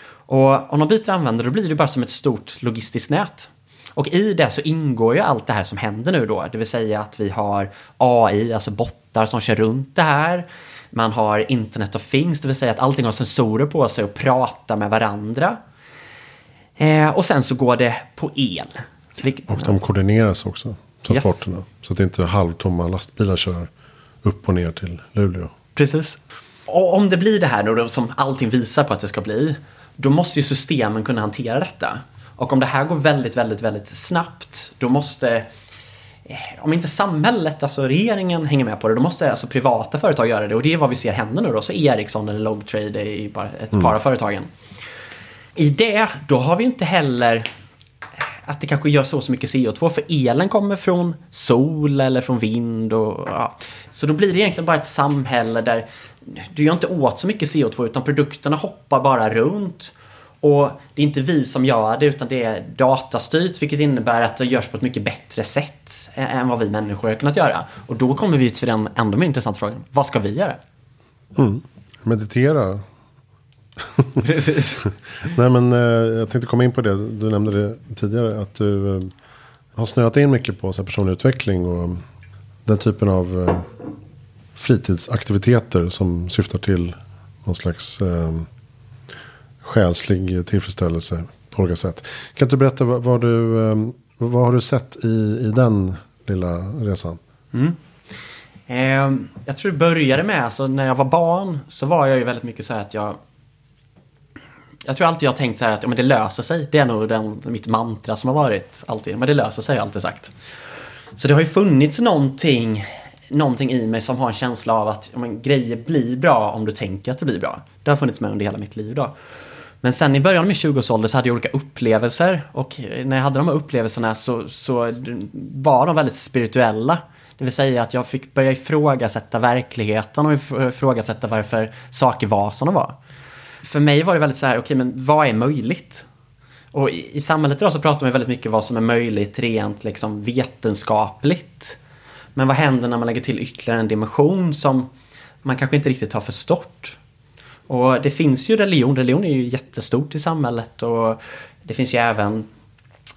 Och om de byter användare då blir det bara som ett stort logistiskt nät. Och i det så ingår ju allt det här som händer nu då, det vill säga att vi har AI, alltså bottar som kör runt det här. Man har Internet of Things, det vill säga att allting har sensorer på sig och pratar med varandra. Eh, och sen så går det på el. Och de koordineras också, transporterna. Yes. Så att inte halvtomma lastbilar kör upp och ner till Luleå. Precis. Och om det blir det här då, som allting visar på att det ska bli, då måste ju systemen kunna hantera detta. Och om det här går väldigt, väldigt, väldigt snabbt, då måste eh, om inte samhället, alltså regeringen hänger med på det, då måste alltså privata företag göra det. Och det är vad vi ser hända nu då. Så Ericsson eller Logtrade är bara ett mm. par av företagen. I det, då har vi inte heller att det kanske gör så, så mycket CO2. För elen kommer från sol eller från vind. Och, ja. Så då blir det egentligen bara ett samhälle där du gör inte åt så mycket CO2 utan produkterna hoppar bara runt. Och det är inte vi som gör det utan det är datastyrt vilket innebär att det görs på ett mycket bättre sätt än vad vi människor har kunnat göra. Och då kommer vi till den ändå mer intressanta frågan. Vad ska vi göra? Mm. Meditera. Precis. Nej men eh, jag tänkte komma in på det. Du nämnde det tidigare. Att du eh, har snöat in mycket på så personlig utveckling. Och den typen av eh, fritidsaktiviteter som syftar till någon slags själslig tillfredsställelse på olika sätt. Kan inte du berätta vad, vad du, ehm, vad har du sett i, i den lilla resan? Mm. Eh, jag tror det började med, alltså när jag var barn så var jag ju väldigt mycket så här att jag jag tror alltid jag har tänkt så här att ja, men det löser sig. Det är nog den, mitt mantra som har varit alltid. Men det löser sig har jag alltid sagt. Så det har ju funnits någonting, någonting i mig som har en känsla av att ja, men, grejer blir bra om du tänker att det blir bra. Det har funnits med under hela mitt liv då. Men sen i början av min 20-årsålder så hade jag olika upplevelser och eh, när jag hade de här upplevelserna så, så eh, var de väldigt spirituella. Det vill säga att jag fick börja ifrågasätta verkligheten och ifrågasätta varför saker var som de var. För mig var det väldigt så här, okej okay, men vad är möjligt? Och i, i samhället idag så pratar man väldigt mycket om vad som är möjligt rent liksom vetenskapligt. Men vad händer när man lägger till ytterligare en dimension som man kanske inte riktigt har förstått? Och det finns ju religion, religion är ju jättestort i samhället och det finns ju även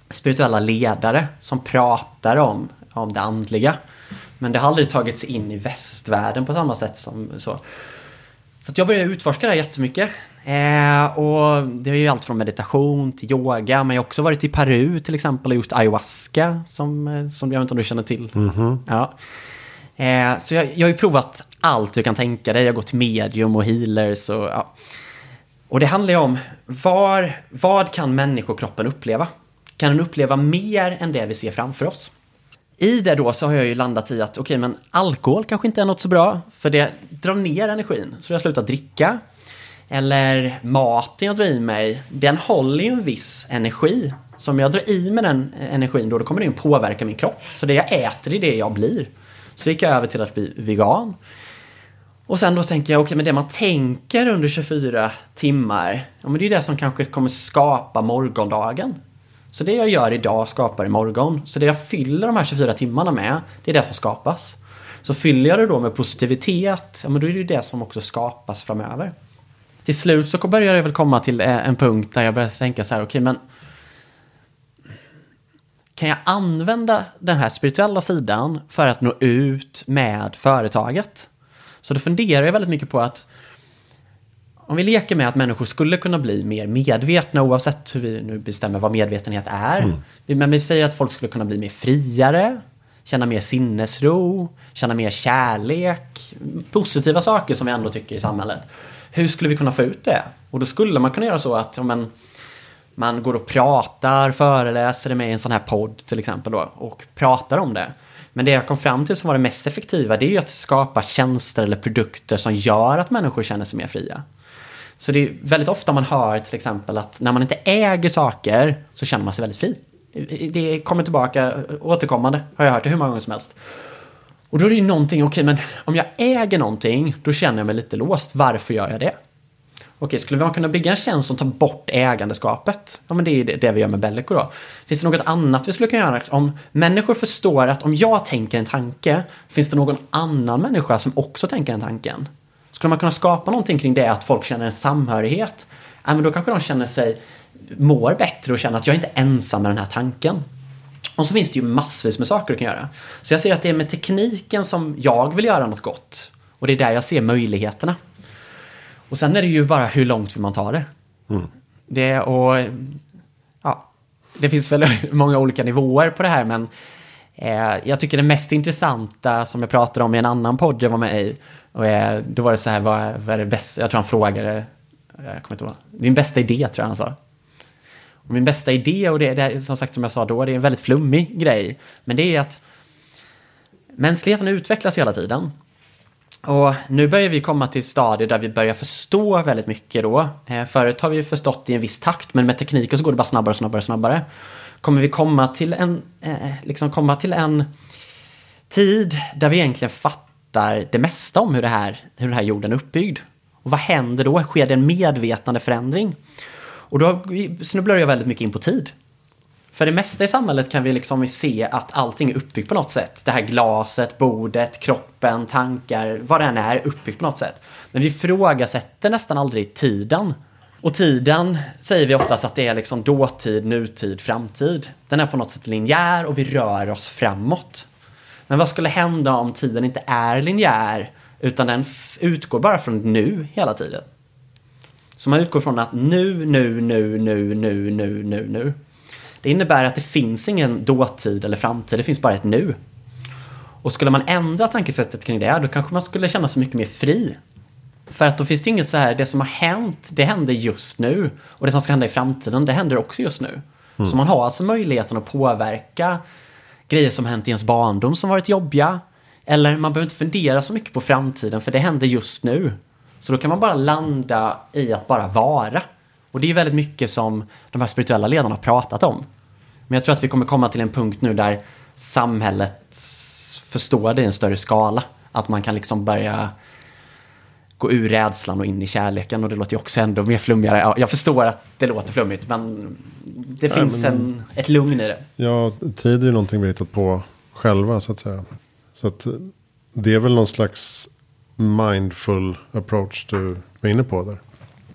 spirituella ledare som pratar om, om det andliga. Men det har aldrig tagits in i västvärlden på samma sätt som så. Så jag började utforska det här jättemycket. Eh, och det är ju allt från meditation till yoga. Men jag har också varit i Peru till exempel och gjort ayahuasca. Som, eh, som jag inte om du känner till. Mm -hmm. ja. Eh, så jag, jag har ju provat allt du kan tänka dig. Jag har gått medium och healers och ja. Och det handlar ju om var, vad kan människokroppen uppleva? Kan den uppleva mer än det vi ser framför oss? I det då så har jag ju landat i att okej, okay, men alkohol kanske inte är något så bra, för det drar ner energin. Så jag slutar dricka. Eller maten jag drar i mig, den håller ju en viss energi. Så om jag drar i mig den energin då, då kommer den påverka min kropp. Så det jag äter är det jag blir. Så gick jag över till att bli vegan. Och sen då tänker jag, okej, okay, men det man tänker under 24 timmar, ja men det är det som kanske kommer skapa morgondagen. Så det jag gör idag skapar imorgon. Så det jag fyller de här 24 timmarna med, det är det som skapas. Så fyller jag det då med positivitet, ja men då är det ju det som också skapas framöver. Till slut så börjar jag väl komma till eh, en punkt där jag börjar tänka så här, okej okay, men kan jag använda den här spirituella sidan för att nå ut med företaget? Så då funderar jag väldigt mycket på att om vi leker med att människor skulle kunna bli mer medvetna oavsett hur vi nu bestämmer vad medvetenhet är. Mm. Men vi säger att folk skulle kunna bli mer friare, känna mer sinnesro, känna mer kärlek, positiva saker som vi ändå tycker i samhället. Hur skulle vi kunna få ut det? Och då skulle man kunna göra så att ja, men, man går och pratar, föreläser med i en sån här podd till exempel då, och pratar om det. Men det jag kom fram till som var det mest effektiva det är ju att skapa tjänster eller produkter som gör att människor känner sig mer fria. Så det är väldigt ofta man hör till exempel att när man inte äger saker så känner man sig väldigt fri. Det kommer tillbaka återkommande, har jag hört det hur många gånger som helst. Och då är det ju någonting, okej okay, men om jag äger någonting då känner jag mig lite låst. Varför gör jag det? Okej, skulle man kunna bygga en tjänst som tar bort ägandeskapet? Ja, men det är det vi gör med Bellico då. Finns det något annat vi skulle kunna göra? Om människor förstår att om jag tänker en tanke, finns det någon annan människa som också tänker den tanken? Skulle man kunna skapa någonting kring det, att folk känner en samhörighet? Ja, men då kanske de känner sig, mår bättre och känner att jag är inte ensam med den här tanken. Och så finns det ju massvis med saker du kan göra. Så jag ser att det är med tekniken som jag vill göra något gott. Och det är där jag ser möjligheterna. Och sen är det ju bara hur långt vill man ta det. Mm. Det och ja, det finns väl många olika nivåer på det här men eh, jag tycker det mest intressanta som jag pratade om i en annan podd jag var med i. Och eh, då var det så här, vad, vad är det bästa? Jag tror han frågade, jag kommer inte ihåg, din bästa idé tror jag han sa. Och min bästa idé, och det, det som sagt som jag sa då, det är en väldigt flummig grej. Men det är att mänskligheten utvecklas hela tiden. Och nu börjar vi komma till stadier där vi börjar förstå väldigt mycket då. Eh, förut har vi förstått i en viss takt, men med tekniken så går det bara snabbare, snabbare, snabbare. Kommer vi komma till en, eh, liksom komma till en tid där vi egentligen fattar det mesta om hur, det här, hur den här jorden är uppbyggd. Och vad händer då? Sker det en medvetande förändring? Och då snubblar jag väldigt mycket in på tid. För det mesta i samhället kan vi liksom se att allting är uppbyggt på något sätt. Det här glaset, bordet, kroppen, tankar, vad det än är, uppbyggt på något sätt. Men vi ifrågasätter nästan aldrig tiden. Och tiden säger vi oftast att det är liksom dåtid, nutid, framtid. Den är på något sätt linjär och vi rör oss framåt. Men vad skulle hända om tiden inte är linjär utan den utgår bara från nu hela tiden? Så man utgår från att nu, nu, nu, nu, nu, nu, nu, nu. Det innebär att det finns ingen dåtid eller framtid, det finns bara ett nu. Och skulle man ändra tankesättet kring det, då kanske man skulle känna sig mycket mer fri. För att då finns det inget så här, det som har hänt, det händer just nu. Och det som ska hända i framtiden, det händer också just nu. Mm. Så man har alltså möjligheten att påverka grejer som hänt i ens barndom som varit jobbiga. Eller man behöver inte fundera så mycket på framtiden, för det händer just nu. Så då kan man bara landa i att bara vara. Och det är väldigt mycket som de här spirituella ledarna har pratat om. Men jag tror att vi kommer komma till en punkt nu där samhället förstår det i en större skala. Att man kan liksom börja gå ur rädslan och in i kärleken och det låter ju också ändå mer flummigare. Jag förstår att det låter flummigt men det ja, finns men, en, ett lugn i det. Ja, tid är ju någonting vi hittat på själva så att säga. Så att det är väl någon slags mindful approach du är inne på där.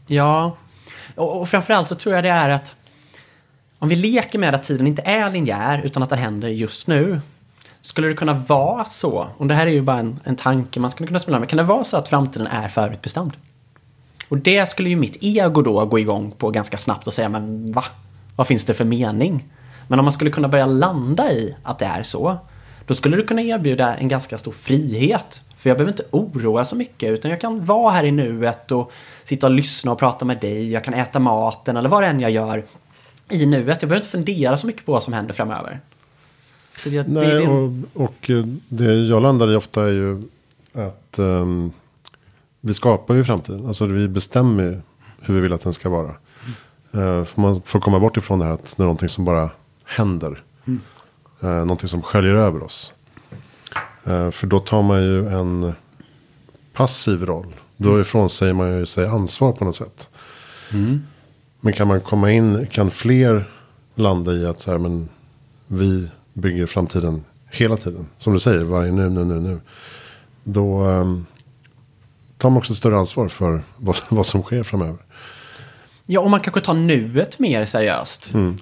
Ja, och, och framförallt så tror jag det är att om vi leker med att tiden inte är linjär utan att den händer just nu. Skulle det kunna vara så, och det här är ju bara en, en tanke man skulle kunna spela med, kan det vara så att framtiden är förutbestämd? Och det skulle ju mitt ego då gå igång på ganska snabbt och säga, men va? Vad finns det för mening? Men om man skulle kunna börja landa i att det är så, då skulle du kunna erbjuda en ganska stor frihet för jag behöver inte oroa så mycket utan jag kan vara här i nuet och sitta och lyssna och prata med dig. Jag kan äta maten eller vad det än jag gör i nuet. Jag behöver inte fundera så mycket på vad som händer framöver. Det, Nej, det, det... Och, och, det jag landar i ofta är ju att um, vi skapar ju framtiden. Alltså vi bestämmer hur vi vill att den ska vara. Mm. Uh, man får komma bort ifrån det här att det är någonting som bara händer. Mm. Uh, någonting som sköljer över oss. Uh, för då tar man ju en passiv roll. Då mm. ifrån säger man ju sig ansvar på något sätt. Mm. Men kan man komma in, kan fler landa i att så här, men vi bygger framtiden hela tiden. Som du säger, varje nu, nu, nu, nu. Då um, tar man också större ansvar för vad, vad som sker framöver. Ja, och man kanske tar nuet mer seriöst. Mm.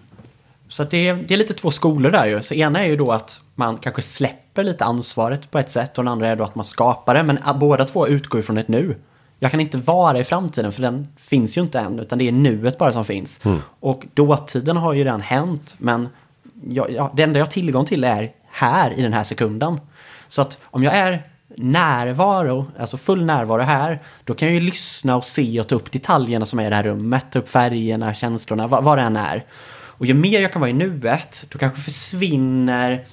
Så det, är, det är lite två skolor där ju. Så ena är ju då att man kanske släpper lite ansvaret på ett sätt och den andra är då att man skapar det. Men båda två utgår från ett nu. Jag kan inte vara i framtiden för den finns ju inte än utan det är nuet bara som finns. Mm. Och dåtiden har ju redan hänt men jag, jag, det enda jag har tillgång till är här i den här sekunden. Så att om jag är närvaro, alltså full närvaro här, då kan jag ju lyssna och se och ta upp detaljerna som är i det här rummet, ta upp färgerna, känslorna, vad, vad det än är. Och ju mer jag kan vara i nuet, då kanske försvinner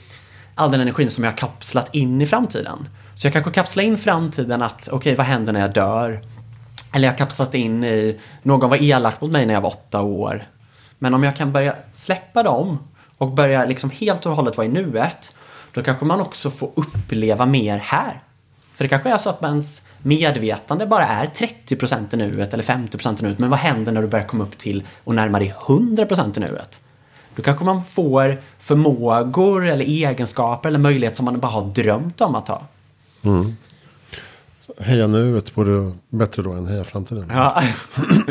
all den energin som jag har kapslat in i framtiden. Så jag kanske kapslar in framtiden att, okej, okay, vad händer när jag dör? Eller jag har kapslat in i, någon var elak mot mig när jag var åtta år. Men om jag kan börja släppa dem och börja liksom helt och hållet vara i nuet, då kanske man också får uppleva mer här. För det kanske är så att ens medvetande bara är 30% i nuet eller 50% i nuet. Men vad händer när du börjar komma upp till och närma dig 100% i nuet? Då kanske man får förmågor eller egenskaper eller möjligheter som man bara har drömt om att ha. Mm. Heja nuet vore bättre då än heja framtiden. Ja.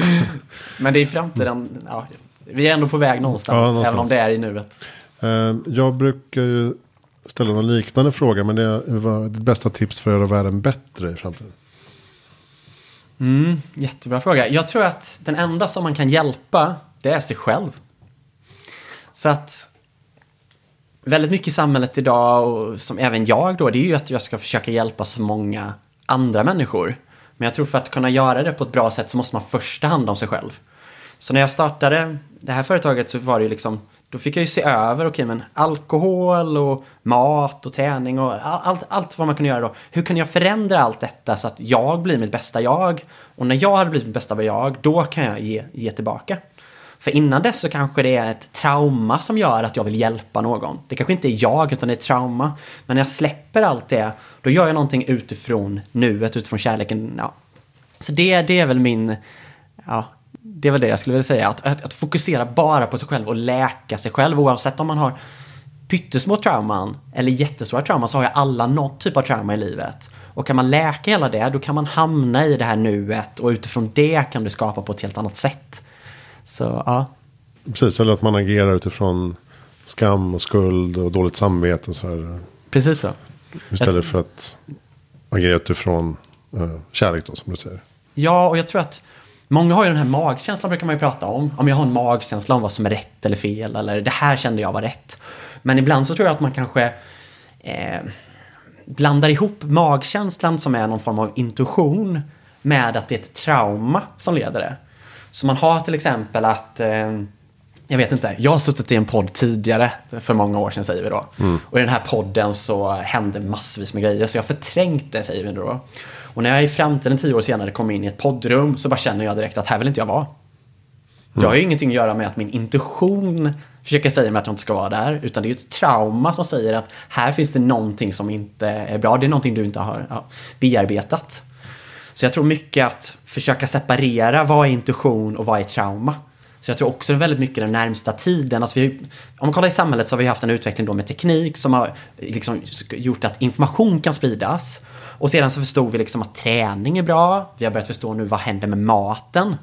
Men det är framtiden. Ja, vi är ändå på väg någonstans, ja, någonstans. även om det är i nuet. Eh, jag brukar ju ställa någon liknande fråga. Men det var ditt bästa tips för att göra världen bättre i framtiden? Mm, jättebra fråga. Jag tror att den enda som man kan hjälpa, det är sig själv. Så att väldigt mycket i samhället idag, och som även jag då, det är ju att jag ska försöka hjälpa så många andra människor. Men jag tror för att kunna göra det på ett bra sätt så måste man först ta hand om sig själv. Så när jag startade det här företaget så var det ju liksom då fick jag ju se över, okej okay, men alkohol och mat och träning och allt, allt vad man kunde göra då. Hur kan jag förändra allt detta så att jag blir mitt bästa jag? Och när jag har blivit mitt bästa jag, då kan jag ge, ge tillbaka. För innan dess så kanske det är ett trauma som gör att jag vill hjälpa någon. Det kanske inte är jag utan det är ett trauma. Men när jag släpper allt det, då gör jag någonting utifrån nuet, utifrån kärleken. Ja. Så det, det är väl min, ja, det är väl det jag skulle vilja säga. Att, att, att, fokusera bara på sig själv och läka sig själv. Oavsett om man har pyttesmå trauman eller jättestora trauman så har ju alla något typ av trauma i livet. Och kan man läka hela det, då kan man hamna i det här nuet och utifrån det kan du skapa på ett helt annat sätt. Så ja. Precis, eller att man agerar utifrån skam och skuld och dåligt samvete och så här. Precis så. Istället för att agera utifrån uh, kärlek då, som du säger. Ja, och jag tror att Många har ju den här magkänslan brukar man ju prata om. Om jag har en magkänsla om vad som är rätt eller fel eller det här kände jag var rätt. Men ibland så tror jag att man kanske eh, blandar ihop magkänslan som är någon form av intuition med att det är ett trauma som leder det. Så man har till exempel att eh, jag vet inte, jag har suttit i en podd tidigare, för många år sedan säger vi då. Mm. Och i den här podden så hände massvis med grejer, så jag förträngt det säger vi då. Och när jag i framtiden, tio år senare, kommer in i ett poddrum så bara känner jag direkt att här vill inte jag vara. Det har ju ingenting att göra med att min intuition försöker säga mig att jag inte ska vara där. Utan det är ju ett trauma som säger att här finns det någonting som inte är bra. Det är någonting du inte har ja, bearbetat. Så jag tror mycket att försöka separera vad är intuition och vad är trauma. Så jag tror också väldigt mycket den närmsta tiden. Alltså vi, om man kollar i samhället så har vi haft en utveckling då med teknik som har liksom gjort att information kan spridas. Och sedan så förstod vi liksom att träning är bra. Vi har börjat förstå nu vad händer med maten.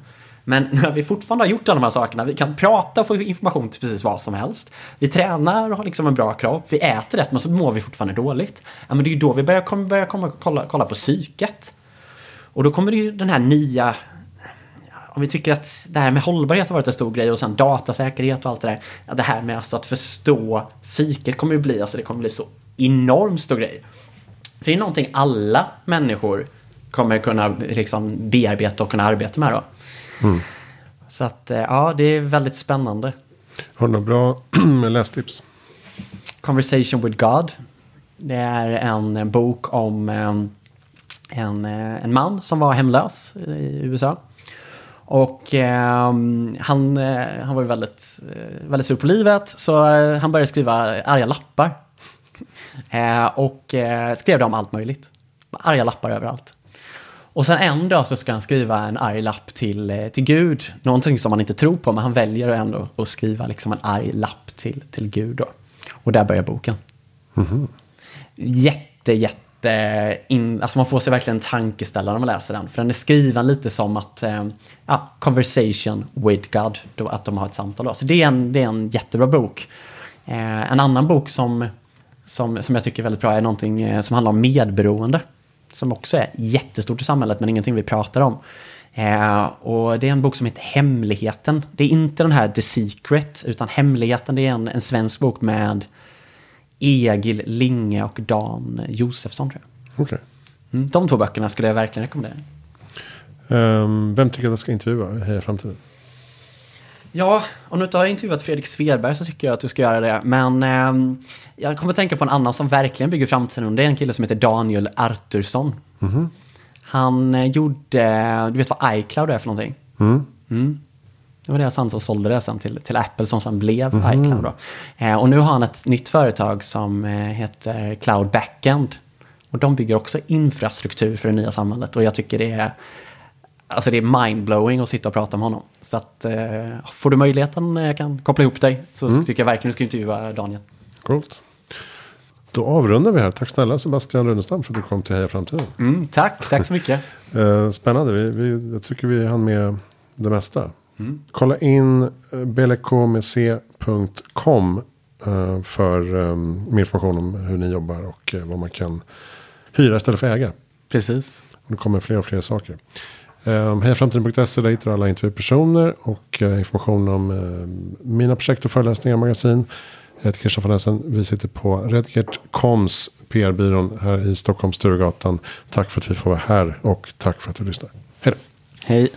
Men när vi fortfarande har gjort alla de här sakerna, vi kan prata och få information till precis vad som helst. Vi tränar och har liksom en bra kropp, vi äter rätt men så mår vi fortfarande dåligt. Ja men det är ju då vi börjar, kommer komma, kolla, kolla på psyket. Och då kommer det ju den här nya om vi tycker att det här med hållbarhet har varit en stor grej och sen datasäkerhet och allt det där. Ja, det här med alltså att förstå psyket kommer ju bli, alltså det kommer bli så enormt stor grej. För det är någonting alla människor kommer kunna liksom bearbeta och kunna arbeta med då. Mm. Så att eh, ja, det är väldigt spännande. Har du några bra lästips? Conversation with God. Det är en bok om en, en, en man som var hemlös i USA. Och eh, han, han var ju väldigt, eh, väldigt sur på livet så eh, han började skriva arga lappar Eh, och skrev det om allt möjligt. Arga lappar överallt. Och sen en dag så ska han skriva en arg lapp till, till Gud. Någonting som han inte tror på, men han väljer ändå att skriva liksom en arg lapp till, till Gud. Då. Och där börjar boken. Mm -hmm. Jätte, jätte Eh, in, alltså man får sig verkligen en tankeställare när man läser den. För den är skriven lite som att, eh, ja, conversation with God, då, att de har ett samtal. Då. Så det är en, det är en jättebra bok. Eh, en annan bok som, som, som jag tycker är väldigt bra är någonting eh, som handlar om medberoende. Som också är jättestort i samhället men ingenting vi pratar om. Eh, och det är en bok som heter Hemligheten. Det är inte den här The Secret, utan Hemligheten det är en, en svensk bok med Egil Linge och Dan Josefsson. Tror jag. Okay. Mm, de två böckerna skulle jag verkligen rekommendera. Um, vem tycker att jag ska intervjua i Framtiden? Ja, om du inte har intervjuat Fredrik Svedberg så tycker jag att du ska göra det. Men eh, jag kommer att tänka på en annan som verkligen bygger framtiden. Det är en kille som heter Daniel Artursson. Mm -hmm. Han eh, gjorde, du vet vad iCloud är för någonting? Mm. Mm. Det var det han som sålde det sen till, till Apple som sen blev mm. iCloud. Då. Eh, och nu har han ett nytt företag som eh, heter Cloud Backend. Och de bygger också infrastruktur för det nya samhället. Och jag tycker det är, alltså det är mindblowing att sitta och prata med honom. Så att eh, får du möjligheten, jag kan koppla ihop dig, så mm. tycker jag verkligen du ska intervjua Daniel. Coolt. Då avrundar vi här. Tack snälla Sebastian Runestam för att du kom till Heja Framtiden. Mm, tack, tack så mycket. Eh, spännande, vi, vi, jag tycker vi hann med det mesta. Mm. Kolla in eh, belekmec.com eh, för mer information om hur ni jobbar och vad man kan hyra istället för äga. Precis. Och det kommer fler och fler saker. Hejaframtiden.se där hittar alla intervjupersoner och information om mina projekt och föreläsningar och magasin. Jag heter Christian von Essen. Vi sitter på Redgert Koms PR-byrån här i Stockholm, Sturegatan. Tack för att vi får vara här och tack för att du lyssnar. Hej då. Hej.